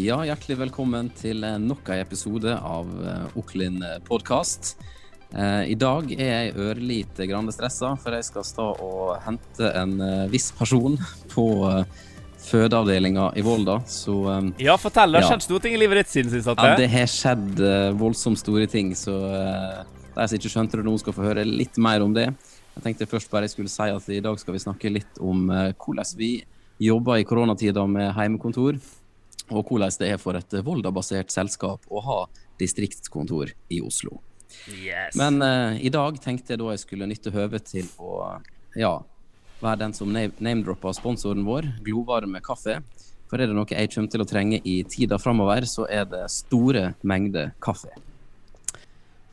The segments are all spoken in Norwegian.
Ja, hjertelig velkommen til nok en episode av Oklin podkast. I dag er jeg ørlite grann stressa, for jeg skal stå og hente en viss person på fødeavdelinga i Volda. Så Ja, fortell. Det har skjedd store ting i livet ditt siden sist? Ja, det har skjedd voldsomt store ting, så de som ikke skjønte det nå, skal få høre litt mer om det. Jeg tenkte først bare jeg skulle si at i dag skal vi snakke litt om hvordan vi jobber i koronatida med heimekontor og hvordan det er for et Volda-basert selskap å ha distriktskontor i Oslo. Yes. Men uh, i dag tenkte jeg da jeg skulle nytte høvet til å ja, være den som name-dropper sponsoren vår, Glovarme kaffe. For er det noe jeg kommer til å trenge i tida framover, så er det store mengder kaffe.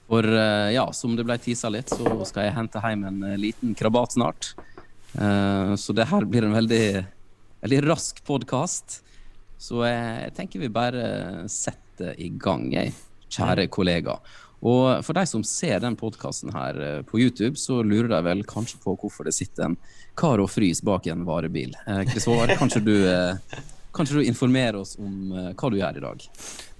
For uh, ja, som det ble tisa litt, så skal jeg hente hjem en uh, liten krabat snart. så det her blir en veldig, veldig rask podkast. Så jeg tenker vi bare setter i gang, jeg, kjære kollega. Og for de som ser den podkasten her eh, på YouTube, så lurer de vel kanskje på hvorfor det sitter en kar og frys bak en varebil. Kristoffer, eh, kanskje du eh, Kanskje du informerer oss om hva du gjør i dag?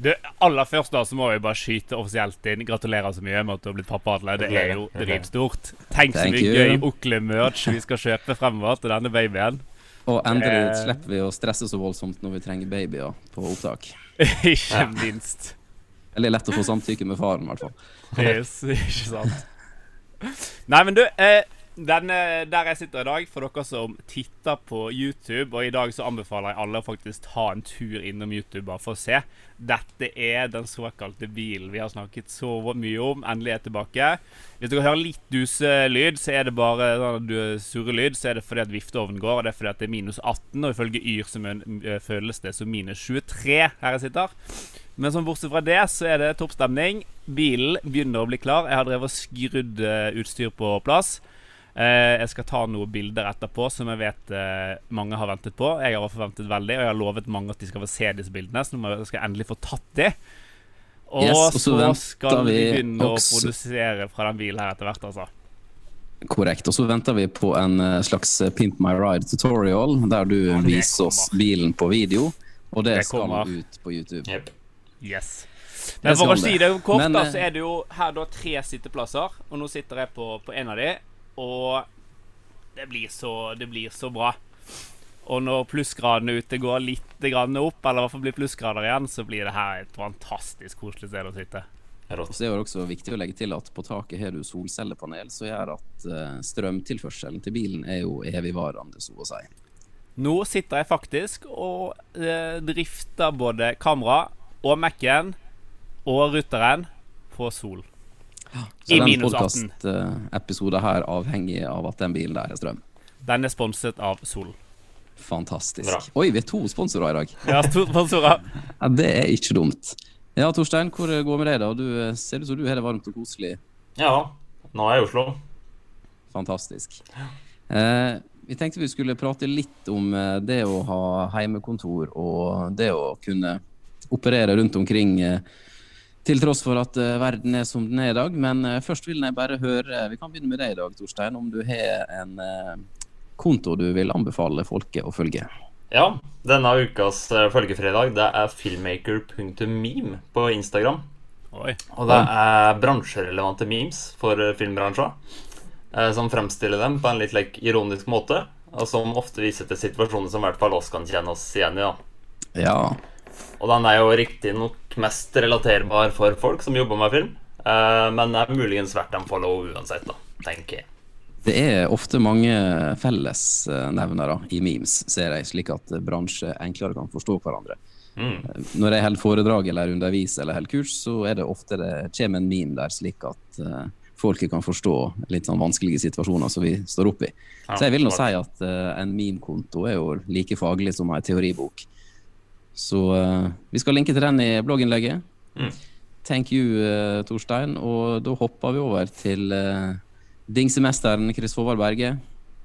Det aller først da, så må vi bare skyte offisielt inn. Gratulerer så mye med at du har blitt pappa, Atle. Det er jo dritstort. Tenk så mye gøy Okle-merch vi skal kjøpe fremover til denne babyen. Og endelig eh. slipper vi å stresse så voldsomt når vi trenger babyer på opptak. ikke minst. Eller lett å få samtykke med faren, i hvert fall. Yes, ikke sant. Nei, men du, eh, den, der jeg sitter i dag, for dere som titter på YouTube Og i dag så anbefaler jeg alle å faktisk ta en tur innom YouTube bare for å se. Dette er den såkalte bilen vi har snakket så mye om. Endelig er tilbake. Hvis dere hører litt duselyd, så er det bare sånn surrelyd, så er det fordi at vifteovnen går. Og det er fordi at det er minus 18, og ifølge Yr så føles det som minus 23 her jeg sitter. Men sånn bortsett fra det, så er det toppstemning. Bilen begynner å bli klar. Jeg har drevet og skrudd utstyr på plass. Eh, jeg skal ta noen bilder etterpå som jeg vet eh, mange har ventet på. Jeg har forventet veldig, og jeg har lovet mange at de skal få se disse bildene. Så nå skal jeg endelig få tatt de. Og, yes, og så, så skal vi begynne også... å produsere fra den bilen her etter hvert, altså. Korrekt. Og så venter vi på en eh, slags Pimp my ride tutorial, der du viser oss bilen på video. Og det, det skal ut på YouTube. Yep. Yes. Men for å si det kort, Men, da, så er det jo her da tre sitteplasser. Og nå sitter jeg på, på en av de. Og det blir så, det blir så bra. Og når plussgradene ute går litt opp, eller i hvert fall blir plussgrader igjen, så blir det her et fantastisk koselig sted å sitte. Så det er også viktig å legge til at på taket har du solcellepanel, som gjør at uh, strømtilførselen til bilen er jo evigvarende, så å si. Nå sitter jeg faktisk og uh, drifter både kamera og Mac-en og ruteren på sol. Så I den podkastepisoden her avhengig av at den bilen der er strøm. Den er sponset av Sol. Fantastisk. Bra. Oi, vi er to sponsorer i dag. Ja, to sponsorer. ja, det er ikke dumt. Ja, Torstein, hvor går det med deg, da? Du eh, ser ut som du har det varmt og koselig. Ja, nå er jeg i Oslo. Fantastisk. Eh, vi tenkte vi skulle prate litt om eh, det å ha heimekontor og det å kunne operere rundt omkring eh, til tross for at uh, verden er som den er i dag. Men uh, først vil jeg bare høre Vi kan begynne med deg i dag, Torstein. Om du har en uh, konto du vil anbefale folket å følge? Ja, denne ukas følgefredag det er filmmaker.meme på Instagram. Oi. Og det er bransjerelevante memes for filmbransjen. som fremstiller dem på en litt like, ironisk måte. Og som ofte viser til situasjoner som i hvert fall oss kan kjenne oss igjen i. da. Ja. Og den er jo riktignok mest relaterbar for folk som jobber med film, uh, men er muligens verdt en follow uansett, da, tenker jeg. Det er ofte mange fellesnevnere i memes, ser jeg, slik at bransjer enklere kan forstå hverandre. Mm. Når jeg holder foredrag eller underviser eller holder kurs, så er det ofte det kommer en meme der, slik at uh, folket kan forstå litt sånn vanskelige situasjoner som vi står oppe i. Ja, så jeg vil nå si at uh, en meme-konto er jo like faglig som en teoribok. Så uh, vi skal linke til den i blogginnlegget. Mm. Thank you, uh, Torstein. Og da hopper vi over til uh, dingsemesteren Chris Håvard Berge.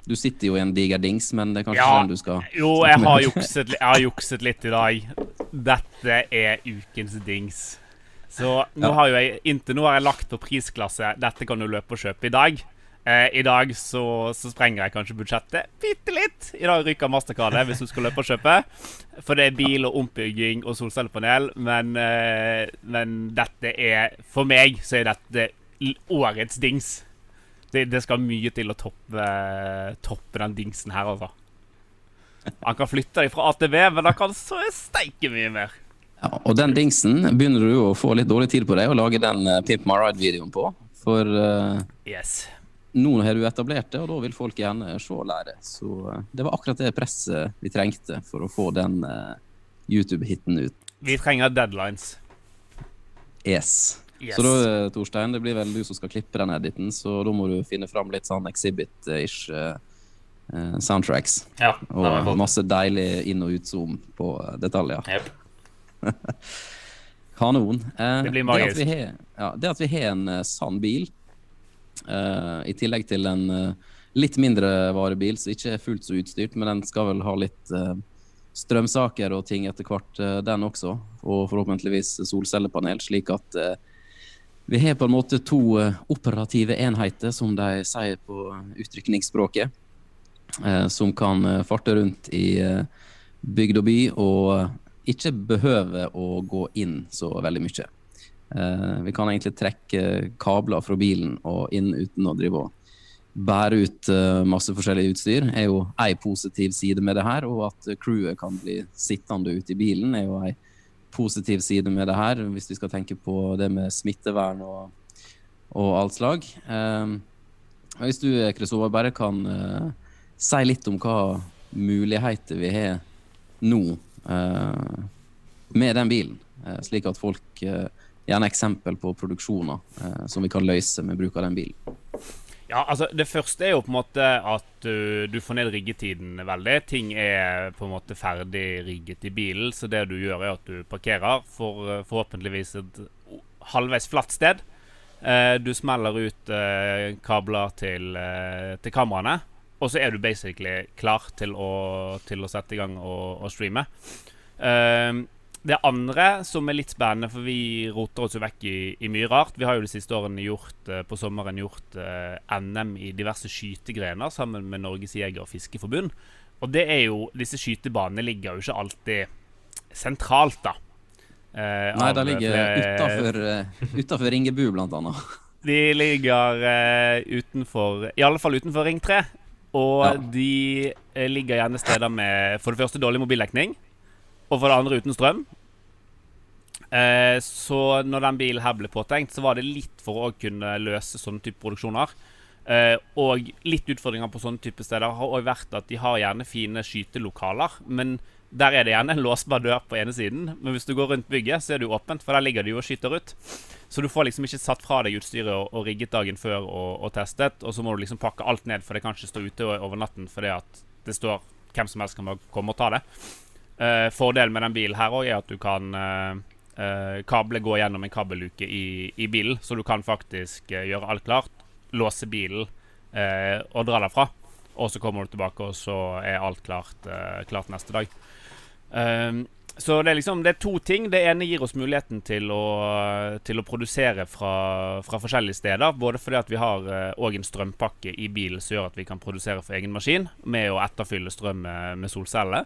Du sitter jo i en diger dings, men det er kanskje ja, den du skal Jo, jeg har, jukset, jeg har, jukset, litt i dag. Dette er ukens dings. Så nå ja. har jo jeg inntil nå har jeg lagt på prisklasse 'Dette kan du løpe og kjøpe i dag'. Eh, I dag så, så, sprenger jeg kanskje budsjettet bitte litt. I dag ryker mastercardet hvis du skal løpe og kjøpe. For det er bil og ombygging og solcellepanel. Men, eh, men dette er For meg så er dette årets dings. Det, det skal mye til å toppe, toppe den dingsen her, altså. Han kan flytte deg fra ATV, men han kan så steike mye mer. Ja, og den dingsen begynner du å få litt dårlig tid på deg å lage den uh, Pimp My Ride-videoen på. For uh, yes. Nå har du etablert det, og da vil folk gjerne se og lære. Så uh, det var akkurat det presset vi trengte for å få den YouTube-hiten ut. Vi trenger deadlines. Yes. yes. Så da, Torstein, det blir vel du som skal klippe den editen, så da må du finne fram litt sånn exhibit-ish soundtracks. Ja, og masse deilig inn- og utzoom på detaljer. Yep. Kanon. Eh, det blir magisk. Det at vi har, ja, en uh, sann bil, uh, i tillegg til en uh, litt mindre varebil som ikke er fullt så utstyrt, men den skal vel ha litt strømsaker og ting etter hvert, den også. Og forhåpentligvis solcellepanel, slik at vi har på en måte to operative enheter, som de sier på utrykningsspråket, som kan farte rundt i bygd og by og ikke behøver å gå inn så veldig mye. Uh, vi kan egentlig trekke kabler fra bilen og inn uten å drive og bære ut uh, masse forskjellig utstyr. er jo ei positiv side med det her, og at crewet kan bli sittende ute i bilen er jo ei positiv side med det her, hvis vi skal tenke på det med smittevern og, og alt slag. Uh, hvis du Kristoffer, bare kan si litt om hva muligheter vi har nå Eh, med den bilen, eh, slik at folk eh, Gjerne eksempel på produksjoner som vi kan løse med bruk av den bilen. Ja, altså Det første er jo på en måte at du, du, får ned riggetiden veldig. Ting er på en måte ferdig rigget i bilen, så det du gjør, er at du parkerer for forhåpentligvis et halvveis flatt sted. Uh, du smeller ut eh, kabler til, eh, til kameraene. Og så er du basically klar til å, til å sette i gang og, og streame. Uh, det andre som er litt spennende, for vi roter oss jo vekk i, i, mye rart Vi har jo de siste årene gjort, uh, på sommeren gjort uh, eh, NM i diverse skytegrener sammen med Norges jeger- og fiskeforbund. Og det er jo Disse skytebanene ligger jo ikke alltid sentralt, da. Eh, Nei, de ligger utafor Ringebu, blant annet. De ligger utenfor I alle fall utenfor Ring 3. Og ja. de eh, ligger gjerne steder med for det første dårlig mobildekning, og for det andre uten strøm. Eh, så når den bilen her ble påtenkt, så var det litt for å kunne løse sånne type produksjoner. Eh, og litt utfordringer på sånne type steder har også vært at de har gjerne fine skytelokaler. Men der er det gjerne en låsbar dør på ene siden. Men hvis du går rundt bygget, så er det jo åpent, for der ligger de jo og skyter ut. Så du får liksom ikke satt fra deg utstyret og, og rigget dagen før og, og, testet. Og så må du liksom pakke alt ned, for det kan ikke stå ute over natten fordi at det står hvem som helst kan komme og ta det. Uh, fordelen med den bilen her òg er at du kan uh, uh, Kablet går gjennom en kabelluke i, i, bilen, så du kan faktisk gjøre alt klart. Låse bilen og dra derfra. Og så kommer du tilbake, og så er alt klart, klart neste dag. Um, så det er liksom Det er to ting. Det ene gir oss muligheten til å, til å produsere fra, fra, forskjellige steder. Både fordi at vi har òg en strømpakke i bilen som gjør at vi kan produsere for egen maskin med å etterfylle strøm med solceller.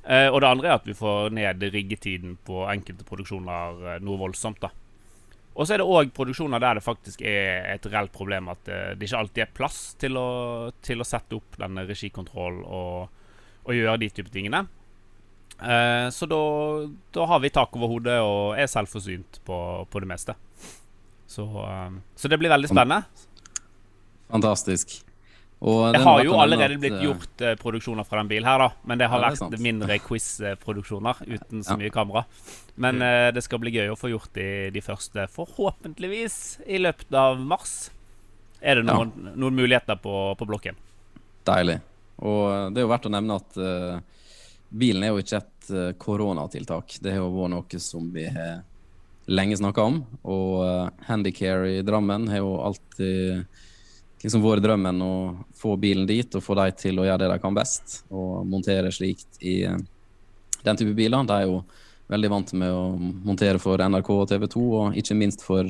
Uh, og det andre er at vi får ned riggetiden på enkelte produksjoner uh, noe voldsomt. da Og så er det òg produksjoner der det faktisk er et reelt problem at det ikke alltid er plass til å, til å sette opp denne regikontrollen og, og gjøre de type tingene. Eh, så da, har vi tak over hodet og er selvforsynt på, på det meste. Så, eh, så, det blir veldig spennende. Fantastisk. Det har jo allerede blitt eh, gjort uh, produksjoner fra den bilen her, da. Men det har ja, det vært mindre quiz-produksjoner uten så mye kamera. Men uh, det skal bli gøy å få gjort de, de, første, forhåpentligvis i løpet av mars. Er det noen, ja. noen muligheter på, på, blokken? Deilig. Og det er jo verdt å nevne at uh, bilen er jo ikke et koronatiltak. Det har jo vært noe som vi har lenge snakka om. Og uh, Handycare i Drammen har jo alltid liksom vært drømmen å få bilen dit og få de til å gjøre det de kan best. Og montere slikt i uh, den type biler. De er jo veldig vant med å montere for NRK og TV 2, og ikke minst for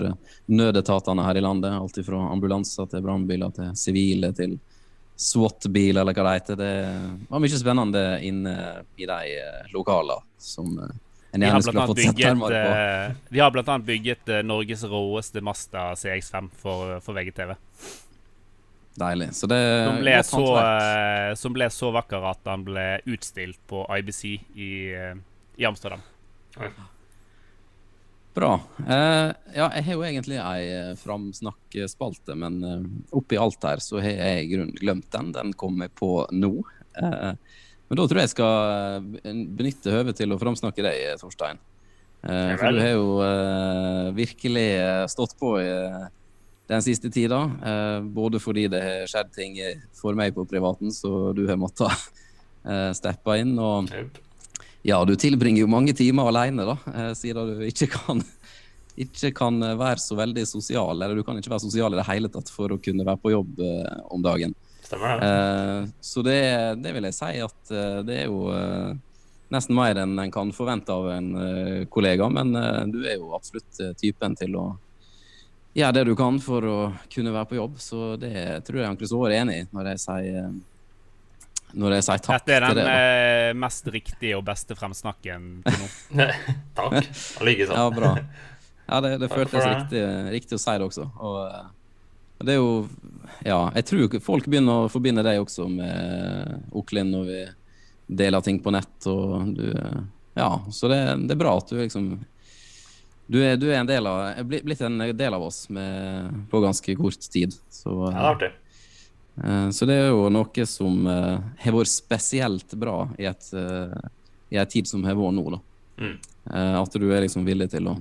nødetatene her i landet. Alt fra ambulanser til brannbiler til sivile til SWAT-bil, eller hva det heter. Det var mye spennende inne i de lokalene som en gjerne skulle fått sett nærmere på. De har bl.a. bygget Norges råeste Masta CX5 for, for VGTV. Deilig. Så det som ble, så, uh, som ble så vakker at han ble utstilt på IBC i, uh, i Amsterdam. Bra. Uh, ja, jeg har jo egentlig ei framsnakkspalte, men oppi alt her så har jeg i grunnen glemt den. Den kommer på nå. men da tror jeg jeg skal benytte høvet til å framsnakke deg, Torstein. for du har jo virkelig stått på i den siste tida. Eh, både fordi det har skjedd ting for meg på privaten, så du har måttet eh, steppe inn. Og ja, du tilbringer jo mange timer alene, da, eh, siden du ikke kan, ikke kan være så veldig sosial. Eller du kan ikke være sosial i det hele tatt for å kunne være på jobb om dagen. Stemmer det. Eh, så det, det, vil jeg si at det er jo nesten mer enn en kan forvente av en kollega, men du er jo absolutt typen til å gjør det du kan for å kunne være på jobb. Så det tror jeg Ankel Sår er enig i når jeg sier når jeg sier takk til det. Dette er den det, eh, mest riktige og beste fremsnakken til nå. takk. Likeså. ja, bra. Ja, det, det føltes riktig, riktig, å si det også. Og, og det er jo Ja, jeg tror folk begynner å forbinde deg også med Oklin når vi deler ting på nett og du Ja, så det, det er bra at du liksom du er, du er, en del av, blitt en del av oss med, på ganske kort tid. Så, ja, det er artig. Uh, så det er jo noe som uh, har vært spesielt bra i, et, uh, i en tid som har vært nå. Da. Mm. at du er liksom villig til å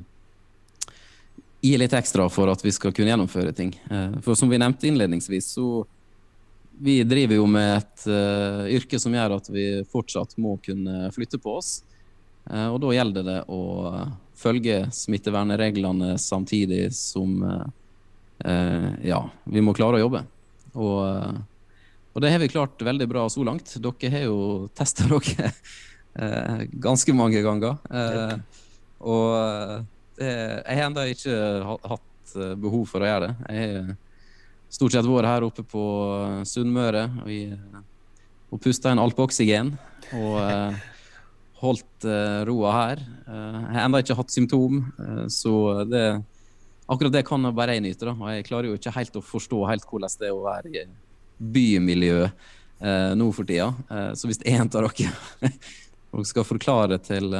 gi litt ekstra for at vi skal kunne gjennomføre ting. for som vi nevnte innledningsvis, så vi driver jo med et yrke som gjør at vi fortsatt må kunne flytte på oss. og da gjelder det å følge smittevernreglene samtidig som eh, ja, vi må klare å jobbe. Og, eh, og, det har vi klart veldig bra så langt. Dere har jo testa dere eh, ganske mange ganger. Eh, og eh, jeg har ennå ikke hatt eh, behov for å gjøre det. Jeg har stort sett vært her oppe på Sunnmøre og, og pusta inn alpeoksygen. Og holdt uh, roa her. Uh, jeg har ennå ikke hatt symptom, uh, så det, akkurat det kan bare jeg nyte. Da. Og jeg klarer jo ikke helt å forstå helt hvordan det er å være i bymiljø uh, nå for tida. så hvis en av dere og skal forklare til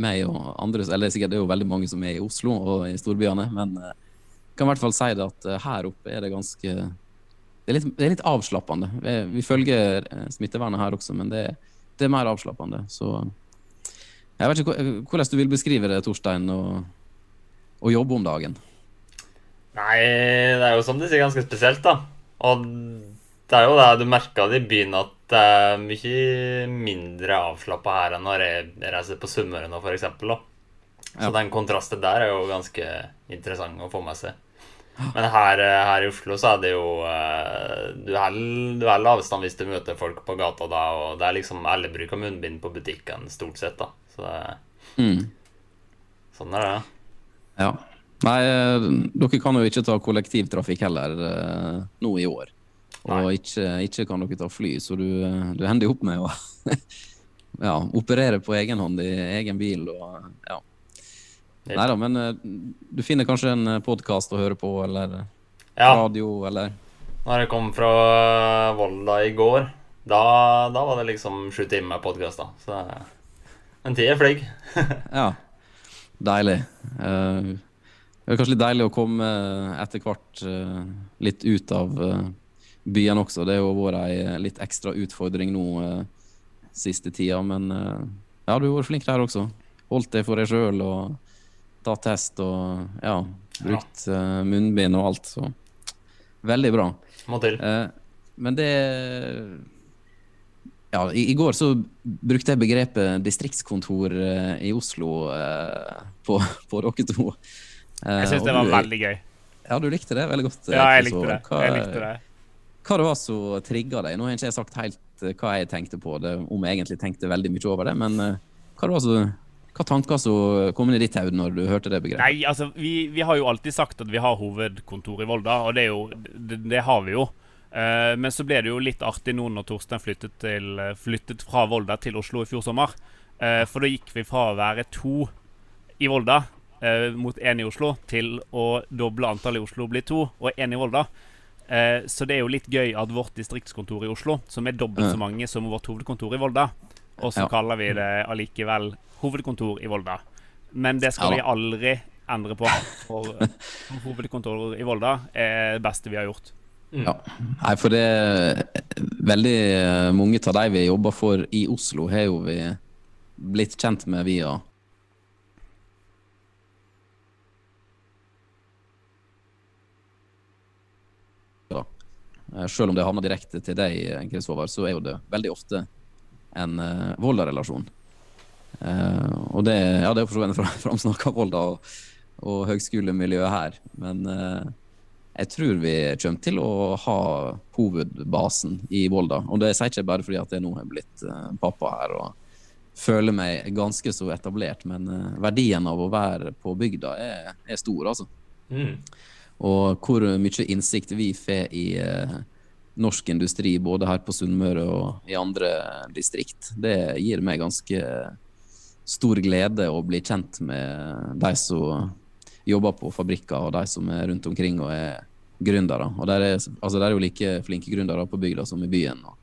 meg og andre Eller sikkert det er jo veldig mange som er i Oslo og i storbyene, men jeg kan i hvert fall si det at her oppe er det ganske Det er litt, det er litt avslappende. Vi følger smittevernet her også, men det er det er mer avslappende. Så jeg vet ikke hvordan du vil beskrive det, Torstein, å jobbe om dagen? Nei, det er jo som de sier, ganske spesielt, da. Og det er jo det du merka det i byen, at det er mye mindre avslappa her enn når jeg reiser på Sunnmøre nå, f.eks. Så ja. den kontrasten der er jo ganske interessant å få med seg. Men her, eh, her, i Oslo så er det jo eh, Du holder avstand hvis du møter folk på gata da, og det er liksom alle bruker munnbind på butikken stort sett, da. Så det mm. Sånn er det. Ja. Nei, eh, dere kan jo ikke ta kollektivtrafikk heller nå i år. Og ikke, ikke, kan dere ta fly, så du, du hender opp med å ja, operere på egen hånd i egen bil. og ja Nei da, men uh, du finner kanskje en eh, podkast å høre på, eller ja. radio, eller Når jeg kom fra Volda i går, da, da var det liksom sju timer podkast, da. Så en tid er flink. ja. Deilig. Uh, det er kanskje litt deilig å komme etter hvert litt ut av byen også. Det har jo vært ei litt ekstra utfordring nå siste tida, men ja, du har vært flink der også. Holdt deg for deg sjøl og tatt test og ja, brukt ja. Uh, munnbind og alt. Så veldig bra. Til. Uh, men det Ja, i, i, går så brukte jeg begrepet distriktskontor uh, i Oslo på, på dere to. jeg syns det var du, veldig gøy. Ja, du likte det veldig godt. Ja, jeg likte det. Hva, jeg likte det. Hva det var som trigga deg? Nå har jeg ikke sagt helt hva jeg tenkte på, det, om jeg egentlig tenkte veldig mye over det, men hva det var som hva tanker som kom inn i ditt hode når du hørte det begrepet? Nei, altså, vi, vi, har jo alltid sagt at vi har hovedkontor i Volda, og det, jo, det, det har vi jo. Uh, men så ble det jo litt artig nå når Torstein flyttet, til, flyttet fra Volda til Oslo i fjor sommer. Uh, for da gikk vi fra å være to i Volda uh, mot én i Oslo til å doble antallet i Oslo blir bli to, og én i Volda. så det er jo litt gøy at vårt distriktskontor i Oslo, som er dobbelt så mange som vårt hovedkontor i Volda, og så ja. kaller vi det allikevel hovedkontor i Volda. Men det skal ja, vi aldri endre på. For, for hovedkontor i Volda er det beste vi har gjort. Mm. Ja. Nei, for det er Veldig mange av de vi jobber for i Oslo, har jo vi blitt kjent med via Selv om det havner direkte til deg, Håvard, så er jo det veldig ofte en uh, Volda-relasjon. Uh, og det, ja, det er for så vidt framsnakka Volda og, og høgskolemiljøet her. Men uh, jeg tror vi kommer til å ha hovedbasen i Volda. Og det sier ikke bare fordi at jeg nå har blitt pappa her og føler meg ganske så etablert, men verdien av å være på bygda er, er stor, altså. Mm. Og hvor mye innsikt vi får i norsk industri både her på Sunnmøre og i andre distrikt. Det gir meg ganske stor glede å bli kjent med de som jobber på fabrikker, og de som er rundt omkring og er gründere. Og der er, altså der er jo like flinke gründere på bygda som i byen. Og,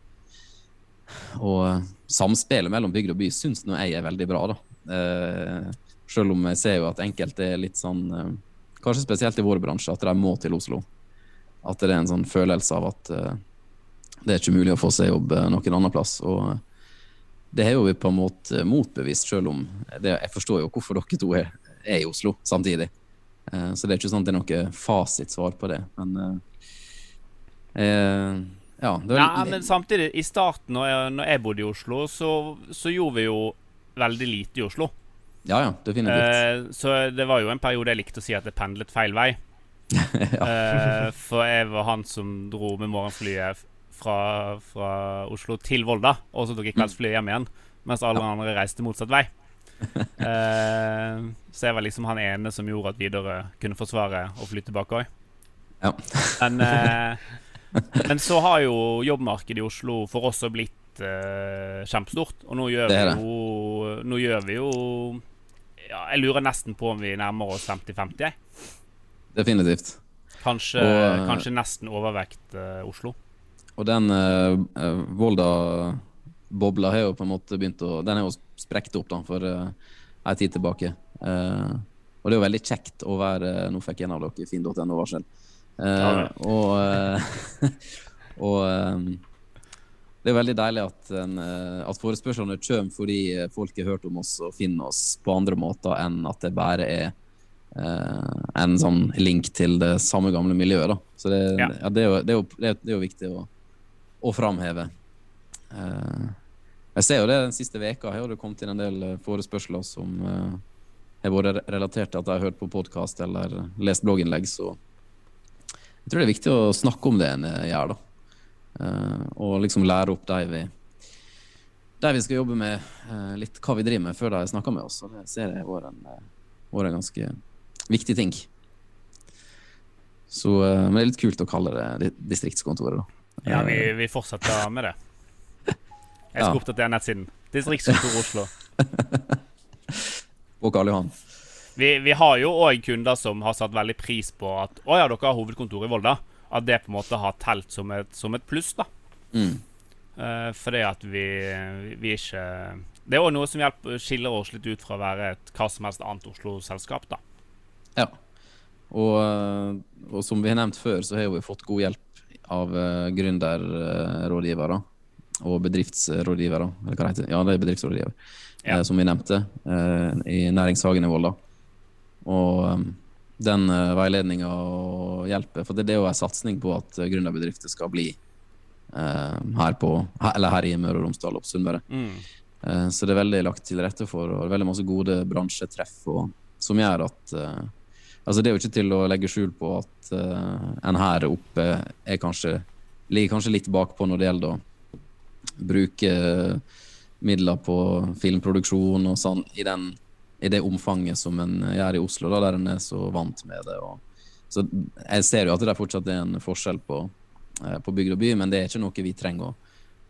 og samspillet mellom bygd og by syns nå jeg er veldig bra, da. Eh, selv om jeg ser jo at enkelte er litt sånn eh, Kanskje spesielt i vår bransje, at de må til Oslo. At det er en sånn følelse av at uh, det er ikke mulig å få seg jobb uh, noen annen plass. Og uh, det har jo vi på en måte motbevist, selv om det, jeg forstår jo hvorfor dere to er, er i Oslo samtidig. så det er ikke sånn at det er noe fasitsvar på det. Men ja. Det ja, men samtidig, i starten, når jeg, når jeg bodde i Oslo, så, så, gjorde vi jo veldig lite i Oslo. Ja, ja, definitivt. så det var jo en periode jeg likte å si at jeg pendlet feil vei. uh, for jeg var han som dro med morgenflyet fra, fra Oslo til Volda, og så tok jeg kveldsflyet hjem igjen. Mens alle ja. andre reiste motsatt vei. uh, så jeg var liksom han ene som gjorde at Widerøe kunne forsvare å fly tilbake òg. Ja. men, uh, men, så har jo jobbmarkedet i Oslo for oss blitt kjempestort. Og nå gjør, vi jo, nå gjør vi jo ja, Jeg lurer nesten på om vi nærmer oss 50-50. Definitivt. Kanskje, og, kanskje nesten overvekt Oslo. Og den uh, Volda-bobla har jo på en måte begynt å Den er jo sprukket opp da for uh, en tid tilbake. Uh, og det er jo veldig kjekt å være Nå fikk en av dere finn.no-varsel. Uh, og og um, det er veldig deilig at, en, at forespørslene kommer fordi folk har hørt om oss og finner oss på andre måter enn at det bare er en sånn link til det samme gamle miljøet. Da. Så det, ja. Ja, det, er jo, det, er jo, det, er jo, viktig å å framheve. Uh, jeg ser jo det den siste veka har det kommet inn en del eh, forespørsler som uh, har vært relatert til at jeg har hørt på podkast eller lest blogginnlegg, så jeg tror det er viktig å snakke om det en gjør, da. Uh, og liksom lære opp de vi, de vi skal jobbe med, litt hva vi driver med, før de snakker med oss. Og det ser jeg har vært en ganske viktig ting. Så, uh, men det er litt kult å kalle det distriktskontoret, da. Ja, vi, vi fortsetter med det. Jeg skal ja. oppdatere nettsiden. Distriktskontor Oslo. Og Karl Johan. Vi, vi, har jo òg kunder som har satt veldig pris på at å ja, dere har hovedkontor i Volda. At det på en måte har telt som et, som et pluss, da. Mm. Uh, fordi at vi, vi ikke Det er òg noe som hjelper, skiller oss litt ut fra å være et hva som helst annet Oslo-selskap, da. Ja. Og, eh, og, som vi har nevnt før, så har vi fått god hjelp av uh, gründerrådgivere og bedriftsrådgivere. Eller hva det heter. Ja, det er bedriftsrådgiver, ja. uh, som vi nevnte, i Næringshagen i Volda. Og den veiledninga og hjelper For det, det er jo en satsing på at gründerbedrifter skal bli her på Eller her i Møre og Romsdal og på Sunnmøre. Mm. så det er veldig lagt til rette for og veldig masse gode bransjetreff og, som gjør at Altså, det er jo ikke til å legge skjul på at uh, en her oppe kanskje, ligger kanskje litt bakpå når det gjelder å bruke midler på filmproduksjon og sånn i den i det omfanget som en gjør i Oslo, da, der en er så vant med det. Og, så jeg ser jo at det fortsatt er en forskjell på, uh, på bygd og by, men det er ikke noe vi trenger å,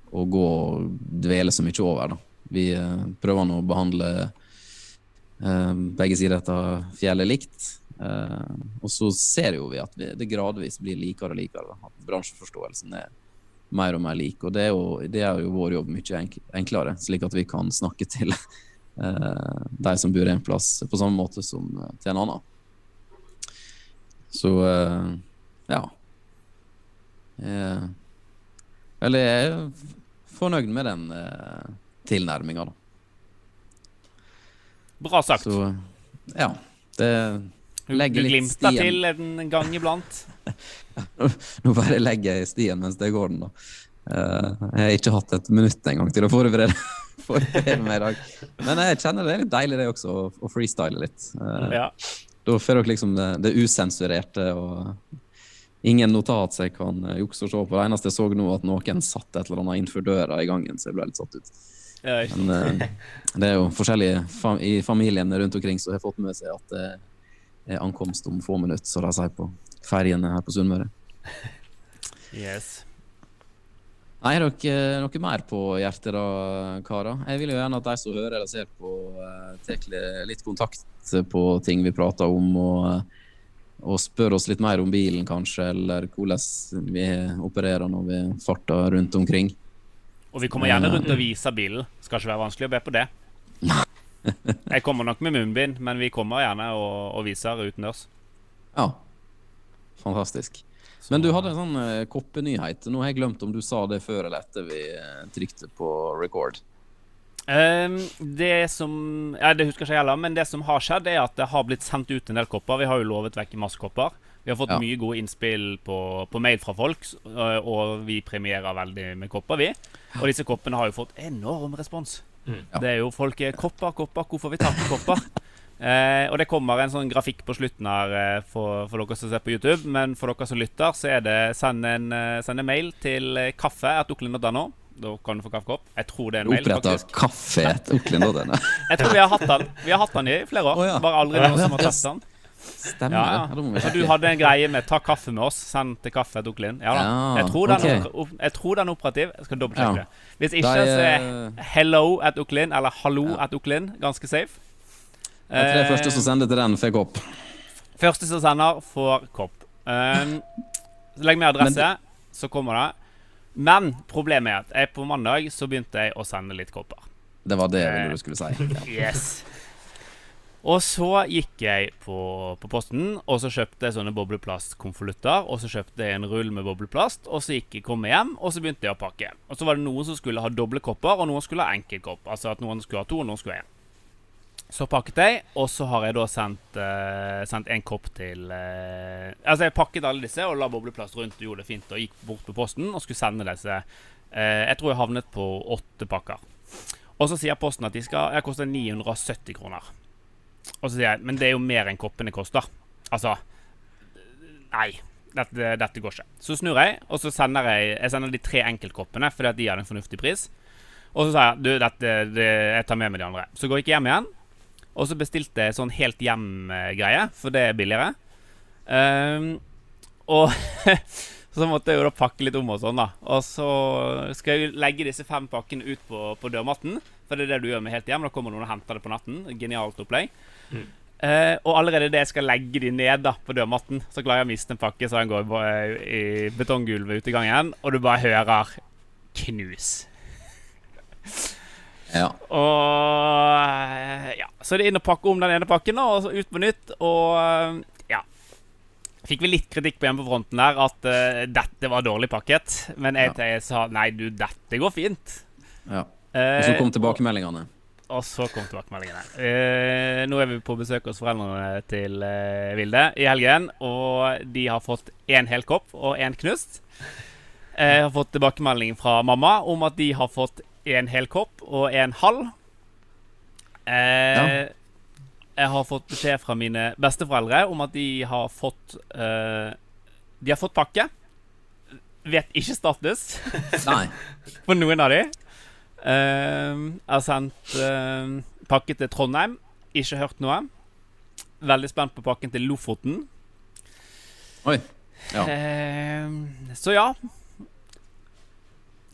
å gå og dvele så mye over. Da. Vi uh, prøver nå å behandle eh, begge sider av fjellet likt. Eh, og så ser jo vi at det gradvis blir likere og likere. At bransjeforståelsen er mer og mer lik. Og det er jo, det er jo vår jobb mye enklere, slik at vi kan snakke til Eh, de som bor en plass, på samme måte som eh, til en annen. Så eh, ja. Eller jeg er fornøyd med den uh, tilnærminga, da. Bra sagt. Så ja. Det legger litt stien Du glimter til en gang iblant. Nå bare legger jeg stien mens det går, den, da. Uh, jeg har ikke hatt et minutt engang til å forberede forberede meg i dag. Men jeg kjenner det er litt deilig det også, å, freestyle litt. Uh, ja. Da får dere liksom det, det, usensurerte og ingen notat jeg kan uh, jukse og se på. Det eneste jeg så nå, at noen satt et eller annet innenfor døra i gangen, så jeg ble litt satt ut. Men det er jo forskjellige i familiene rundt omkring som har fått med seg at ankomst om få minutter, som de sier på ferjene her på Sunnmøre. Yes. Nei, Har dere noe mer på hjertet da, karer? Jeg vil jo gjerne at de som hører eller ser på, uh, tar litt kontakt på ting vi prater om, og, uh, og, spør oss litt mer om bilen, kanskje, eller hvordan vi opererer når vi farter rundt omkring. Og vi kommer gjerne rundt og viser bilen. Skal ikke være vanskelig å be på det. Jeg kommer nok med munnbind, men vi kommer gjerne og, og viser utendørs. Ja. Fantastisk. Men du hadde en sånn uh, koppenyhet. Nå har jeg glemt om du sa det før eller etter vi uh, trykte på record. Um, det som ja, Det husker ikke jeg heller, men det som har skjedd, er at det har blitt sendt ut en del kopper. Vi har jo lovet vekk masse kopper. Vi har fått ja. mye gode innspill på, på, mail fra folk, og vi premierer veldig med kopper, vi. Og disse koppene har jo fått enorm respons. Mm. Ja. Det er jo folk Kopper, kopper, hvorfor vi på kopper? Eh, og det kommer en sånn grafikk på slutten her eh, for, for, dere som ser på YouTube. Men for dere som lytter, så er det send en, eh, send en mail til eh, kaffe.oklen.no. Da kan du få kaffekopp. Jeg tror det er en mail. Oppretta kaffe.oklen.no. jeg tror vi har hatt den Vi har hatt den i flere år. Oh, ja. Bare aldri noen som har tatt den. Stemmer ja, ja. det. Du hadde en greie med 'ta kaffe med oss', send til kaffe.oklin. Ja da. jeg, tror okay. den, jeg tror den er operativ. Jeg skal dobbeltsjekke det. Hvis ikke, så er 'hello at Oklin' eller 'hallo at Oklin' ganske safe. De tre første som sender til den, får kopp. Første som sender, får kopp. Um, legg med adresse, så kommer det. Men problemet er at jeg på mandag så begynte jeg å sende litt kopper. Det var det jeg ville du skulle si. Ja. Yes. Og så gikk jeg på, på, posten, og så kjøpte jeg sånne bobleplastkonvolutter. Og så kjøpte jeg en rull med bobleplast, og så gikk jeg, kom jeg hjem, og så begynte jeg å pakke. Og så var det noen som skulle ha doble kopper, og noen skulle ha enkeltkopp. Altså at noen skulle ha to, og noen skulle ha én. Så pakket jeg, og så har jeg da sendt, uh, sendt en kopp til uh, Altså, jeg pakket alle disse og la bobleplast rundt og gjorde det fint og gikk bort på posten og skulle sende disse. Uh, jeg tror jeg havnet på åtte pakker. Og så sier Posten at de skal koster 970 kroner. Og så sier jeg men det er jo mer enn koppene koster. Altså Nei. Dette, dette, går ikke. Så snur jeg, og så sender jeg Jeg sender de tre enkeltkoppene fordi at de har en fornuftig pris. Og så sier jeg du, dette, det, jeg tar med meg de andre. Så går jeg ikke hjem igjen. Og så bestilte jeg sånn helt hjem-greie, for det er billigere. Um, og så måtte jeg jo da pakke litt om og sånn, da. Og så skal jeg legge disse fem pakkene ut på, på dørmatten. For det er det du gjør med helt hjem. Da kommer noen og henter det på natten. Genialt opplegg. Mm. Uh, og allerede det jeg skal legge de ned da på dørmatten, så klarer jeg å miste en pakke så den går i betonggulvet ute i gangen, og du bare hører knus. Ja. Og eh, ja, Så er det inn og pakke om den ene pakken, da, og så ut på nytt. Og eh, ja Fikk vi litt kritikk på hjemmefronten der at uh, dette var dårlig pakket. Men jeg, ja. jeg sa nei, du, dette går fint. Ja. Og så kom tilbakemeldingene. Og, så kom tilbakemeldingene. Eh, nå er vi på besøk hos foreldrene til eh, Vilde i helgen, og de har fått én hel kopp og én knust. Jeg har fått tilbakemelding fra mamma om at de har fått en hel kopp og en halv. Eh, ja. Jeg har fått beskjed fra mine besteforeldre om at de har fått eh, De har fått pakke. Vet ikke status Nei. for noen av de. Jeg har sendt uh, pakke til Trondheim. Ikke hørt noe. Veldig spent på pakken til Lofoten. Oi. Ja. Uh, så ja.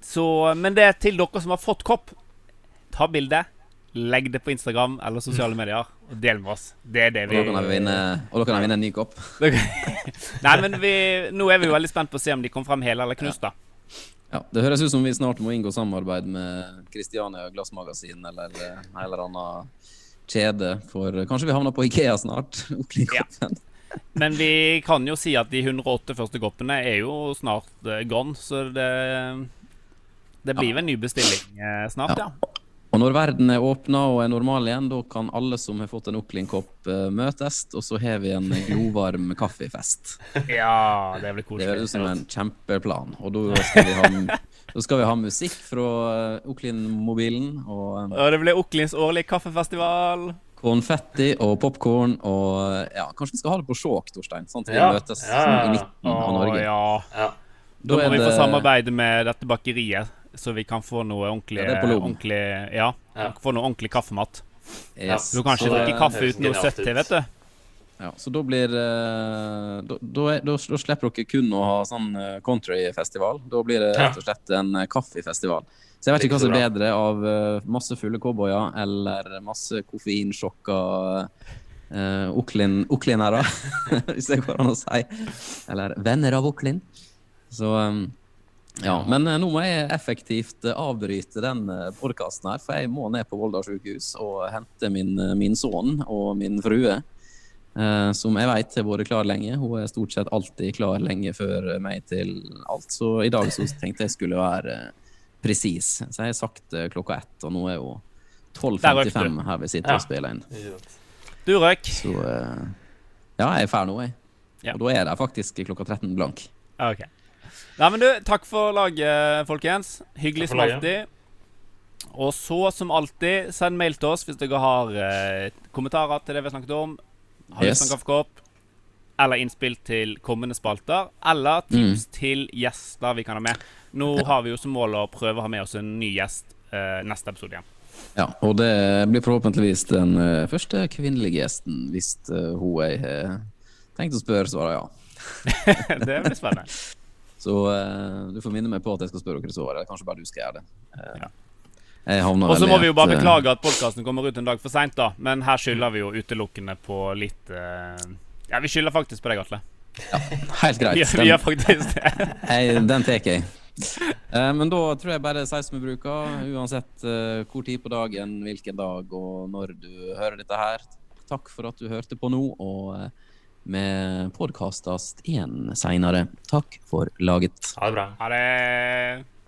Så, men det er til dere som har fått kopp. Ta bilde, legg det på Instagram eller sosiale medier, og del med oss. Det er det vi Og da kan vinne, vinne en ny kopp. Nei, men vi, nå er vi jo veldig spent på å se om de kom frem hele eller knust, da. Ja, Det høres ut som vi snart må inngå samarbeid med Kristiania Glassmagasin eller eh, en eller annen kjede. For kanskje vi havner på Ikea snart. Oppling-koppen. Men vi kan jo si at de 108 første koppene er jo snart uh, gone, så det Det blir vel en ny bestilling uh, snart, ja. ja. Og når verden er åpna og er normal igjen, da kan alle som har fått en Oklin-kopp, uh, møtes, og så har vi en glovarm kaffefest. Ja, det blir koselig. Det høres ut som en kjempeplan. Og da skal vi ha, skal vi ha musikk fra uh, Oklin-mobilen. Og, um, og det blir Oklins årlige kaffefestival. Konfetti og popkorn og ja, Kanskje vi skal ha det på Skjåk, Torstein? Sånn at vi ja. møtes ja. i midten av Norge. Ja. ja. Da, da må vi få samarbeide med dette bakeriet så vi kan få noe ordentlig Ja, ordentlig, ja, ja. Få noe ordentlig kaffemat. Yes. Du kan ikke drikke kaffe uten noe søtt til, vet du. Ja, så da blir uh, da, da, da, slipper dere kun å ha sånn uh, countryfestival. Da blir det rett og slett en uh, kaffefestival. Så jeg vet ikke hva som er bedre av uh, masse fulle cowboyer eller masse koffeinsjokka uh, oklinere, hvis det går an å si. Eller venner av oklin. Så um, ja, men eh, nå må jeg effektivt eh, avbryte den eh, podkasten her, for jeg må ned på Volda sykehus og hente min, min sønn og min frue. Uh, som jeg vet har vært klar lenge. Hun er stort sett alltid klar lenge før meg til alt. Så i dag så tenkte jeg skulle være uh, presis. Så jeg har sagt uh, klokka ett, og nå er jo 12.55 her vi sitter ja. og spiller inn. Du røk. Så ja, jeg er ferdig nå, jeg. Ja. Og da er det faktisk klokka 13 blank. Okay. Nei, men du, takk for laget, folkens. Hyggelig som alltid. Og så, som alltid, send mail til oss hvis dere har eh, kommentarer til det vi har snakket om. Har yes. kaffekopp. Eller innspill til kommende spalter. Eller tips mm. til gjester vi kan ha med. Nå har vi jo som mål å prøve å ha med oss en ny gjest eh, neste episode igjen. Ja, og det blir forhåpentligvis den uh, første kvinnelige gjesten, hvis uh, hun jeg har tenkt å spørre, svarer ja. det blir spennende. Så uh, du får minne meg på at jeg skal spørre dere så, eller kanskje bare du skal gjøre det. Uh, ja. Og så må vi jo bare eh, beklage at podkasten kommer ut en dag for seint, da. Men her skylder vi jo utelukkende på litt uh, Ja, vi skylder faktisk på deg, Atle. Ja, helt greit. Vi gjør faktisk det. den tar jeg. Uh, men da tror jeg bare sier som vi bruker, uansett uh, hvor tid på dagen, hvilken dag og når du hører dette her. Takk for at du hørte på nå. og uh, podkastast igjen seinere. Takk for laget. Ha det bra. Ha det.